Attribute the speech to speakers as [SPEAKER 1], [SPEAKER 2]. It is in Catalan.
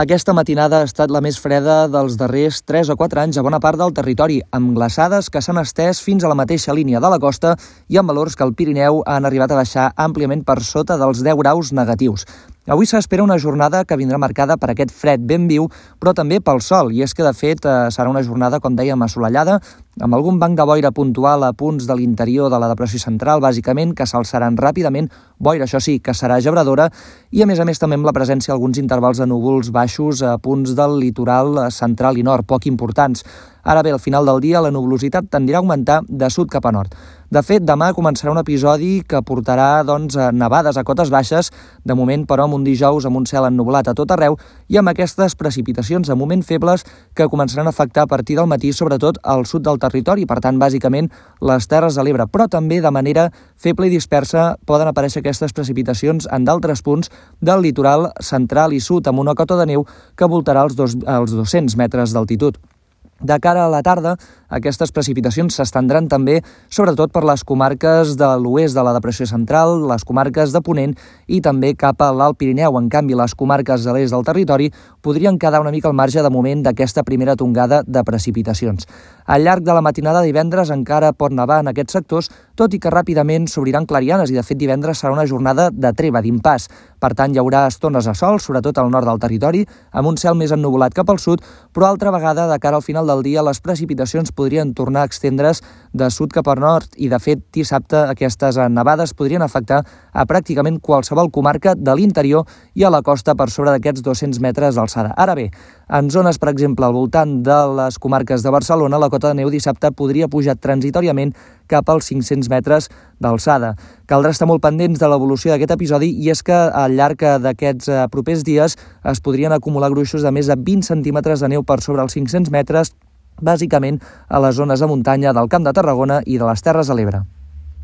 [SPEAKER 1] Aquesta matinada ha estat la més freda dels darrers 3 o 4 anys a bona part del territori, amb glaçades que s'han estès fins a la mateixa línia de la costa i amb valors que al Pirineu han arribat a baixar àmpliament per sota dels 10 graus negatius. Avui s'espera una jornada que vindrà marcada per aquest fred ben viu, però també pel sol, i és que, de fet, eh, serà una jornada, com dèiem, assolellada, amb algun banc de boira puntual a punts de l'interior de la depressió central, bàsicament, que s'alçaran ràpidament, boira, això sí, que serà gebradora, i a més a més també amb la presència d'alguns intervals de núvols baixos a punts del litoral central i nord, poc importants. Ara bé, al final del dia, la nuvolositat tendirà a augmentar de sud cap a nord. De fet, demà començarà un episodi que portarà doncs, a nevades a cotes baixes, de moment, però, amb un dijous amb un cel ennubulat a tot arreu i amb aquestes precipitacions de moment febles que començaran a afectar a partir del matí, sobretot al sud del territori, per tant, bàsicament, les Terres de l'Ebre, però també de manera feble i dispersa poden aparèixer aquestes precipitacions en d'altres punts del litoral central i sud, amb una cota de neu que voltarà els, dos, els 200 metres d'altitud. De cara a la tarda, aquestes precipitacions s'estendran també, sobretot per les comarques de l'oest de la depressió central, les comarques de Ponent i també cap a l'Alt Pirineu. En canvi, les comarques de l'est del territori podrien quedar una mica al marge de moment d'aquesta primera tongada de precipitacions. Al llarg de la matinada de divendres encara pot nevar en aquests sectors, tot i que ràpidament s'obriran clarianes i, de fet, divendres serà una jornada de treva, d'impàs. Per tant, hi haurà estones de sol, sobretot al nord del territori, amb un cel més ennubulat cap al sud, però altra vegada, de cara al final del dia, les precipitacions podrien tornar a extendre's de sud cap al nord i, de fet, dissabte aquestes nevades podrien afectar a pràcticament qualsevol comarca de l'interior i a la costa per sobre d'aquests 200 metres d'alçada. Ara bé, en zones, per exemple, al voltant de les comarques de Barcelona, la cota de neu dissabte podria pujar transitoriament cap als 500 metres d'alçada. Caldrà estar molt pendents de l'evolució d'aquest episodi i és que al llarg d'aquests eh, propers dies es podrien acumular gruixos de més de 20 centímetres de neu per sobre els 500 metres, bàsicament a les zones de muntanya del Camp de Tarragona i de les Terres de l'Ebre.